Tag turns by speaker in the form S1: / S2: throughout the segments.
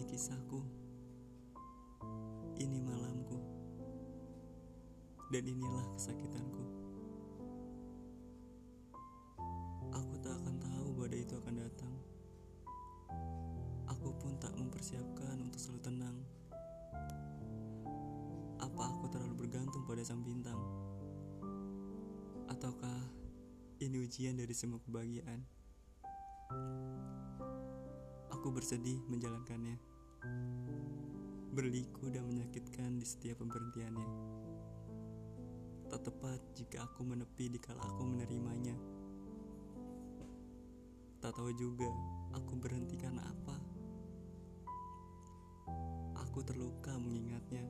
S1: kisahku. Ini malamku. Dan inilah kesakitanku. Aku tak akan tahu badai itu akan datang. Aku pun tak mempersiapkan untuk selalu tenang. Apa aku terlalu bergantung pada sang bintang? Ataukah ini ujian dari semua kebahagiaan? Aku bersedih menjalankannya. Berliku dan menyakitkan di setiap pemberhentiannya. Tak tepat jika aku menepi di kala aku menerimanya. Tak tahu juga aku berhenti karena apa. Aku terluka mengingatnya.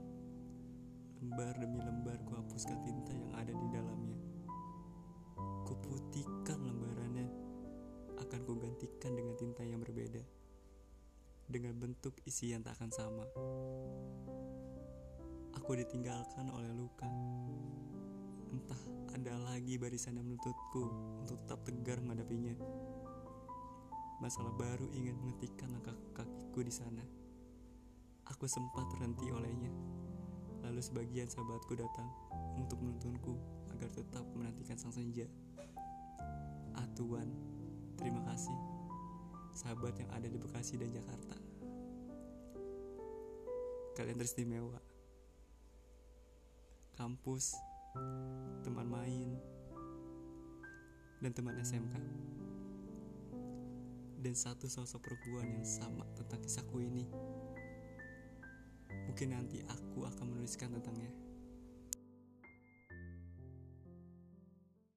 S1: Lembar demi lembar ku hapuskan tinta yang ada di dalamnya. Kuputihkan lembarannya. Akan kugantikan dengan tinta yang berbeda dengan bentuk isi yang tak akan sama. Aku ditinggalkan oleh luka. Entah ada lagi barisan yang menuntutku untuk tetap tegar menghadapinya. Masalah baru ingin menghentikan langkah kakiku di sana. Aku sempat terhenti olehnya. Lalu sebagian sahabatku datang untuk menuntunku agar tetap menantikan sang senja. Ah terima kasih sahabat yang ada di Bekasi dan Jakarta. Kalian teristimewa. Kampus, teman main, dan teman SMK. Dan satu sosok perempuan yang sama tentang kisahku ini. Mungkin nanti aku akan menuliskan tentangnya.